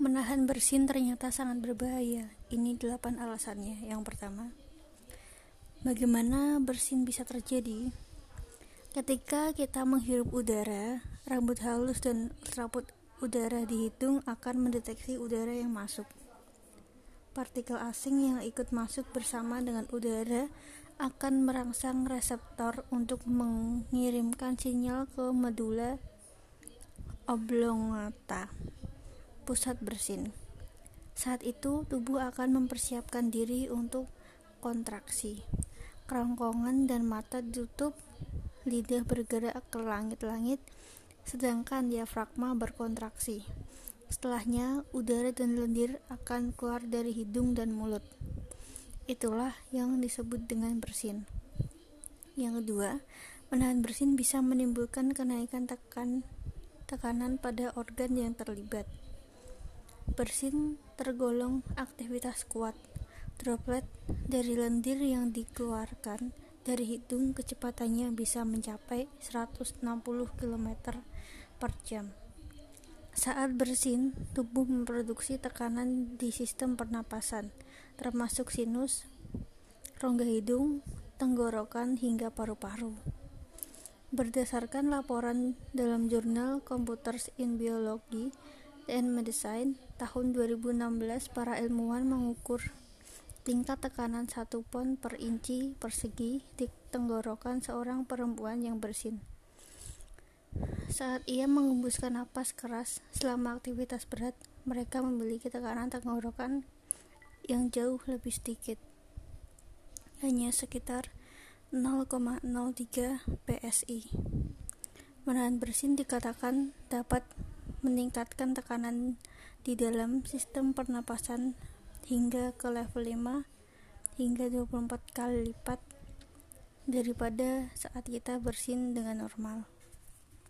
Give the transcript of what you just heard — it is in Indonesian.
Menahan bersin ternyata sangat berbahaya. Ini delapan alasannya. Yang pertama, bagaimana bersin bisa terjadi? Ketika kita menghirup udara, rambut halus dan serabut udara di hidung akan mendeteksi udara yang masuk. Partikel asing yang ikut masuk bersama dengan udara akan merangsang reseptor untuk mengirimkan sinyal ke medula oblongata pusat bersin. Saat itu, tubuh akan mempersiapkan diri untuk kontraksi. Kerongkongan dan mata ditutup, lidah bergerak ke langit-langit, sedangkan diafragma berkontraksi. Setelahnya, udara dan lendir akan keluar dari hidung dan mulut. Itulah yang disebut dengan bersin. Yang kedua, menahan bersin bisa menimbulkan kenaikan tekan tekanan pada organ yang terlibat. Bersin tergolong aktivitas kuat. Droplet dari lendir yang dikeluarkan dari hidung kecepatannya bisa mencapai 160 km per jam. Saat bersin, tubuh memproduksi tekanan di sistem pernapasan, termasuk sinus, rongga hidung, tenggorokan, hingga paru-paru. Berdasarkan laporan dalam jurnal Computers in Biology and Medicine, tahun 2016 para ilmuwan mengukur tingkat tekanan 1 pon per inci persegi di tenggorokan seorang perempuan yang bersin. Saat ia mengembuskan napas keras selama aktivitas berat, mereka memiliki tekanan tenggorokan yang jauh lebih sedikit, hanya sekitar 0,03 psi. Menahan bersin dikatakan dapat meningkatkan tekanan di dalam sistem pernapasan hingga ke level 5 hingga 24 kali lipat daripada saat kita bersin dengan normal.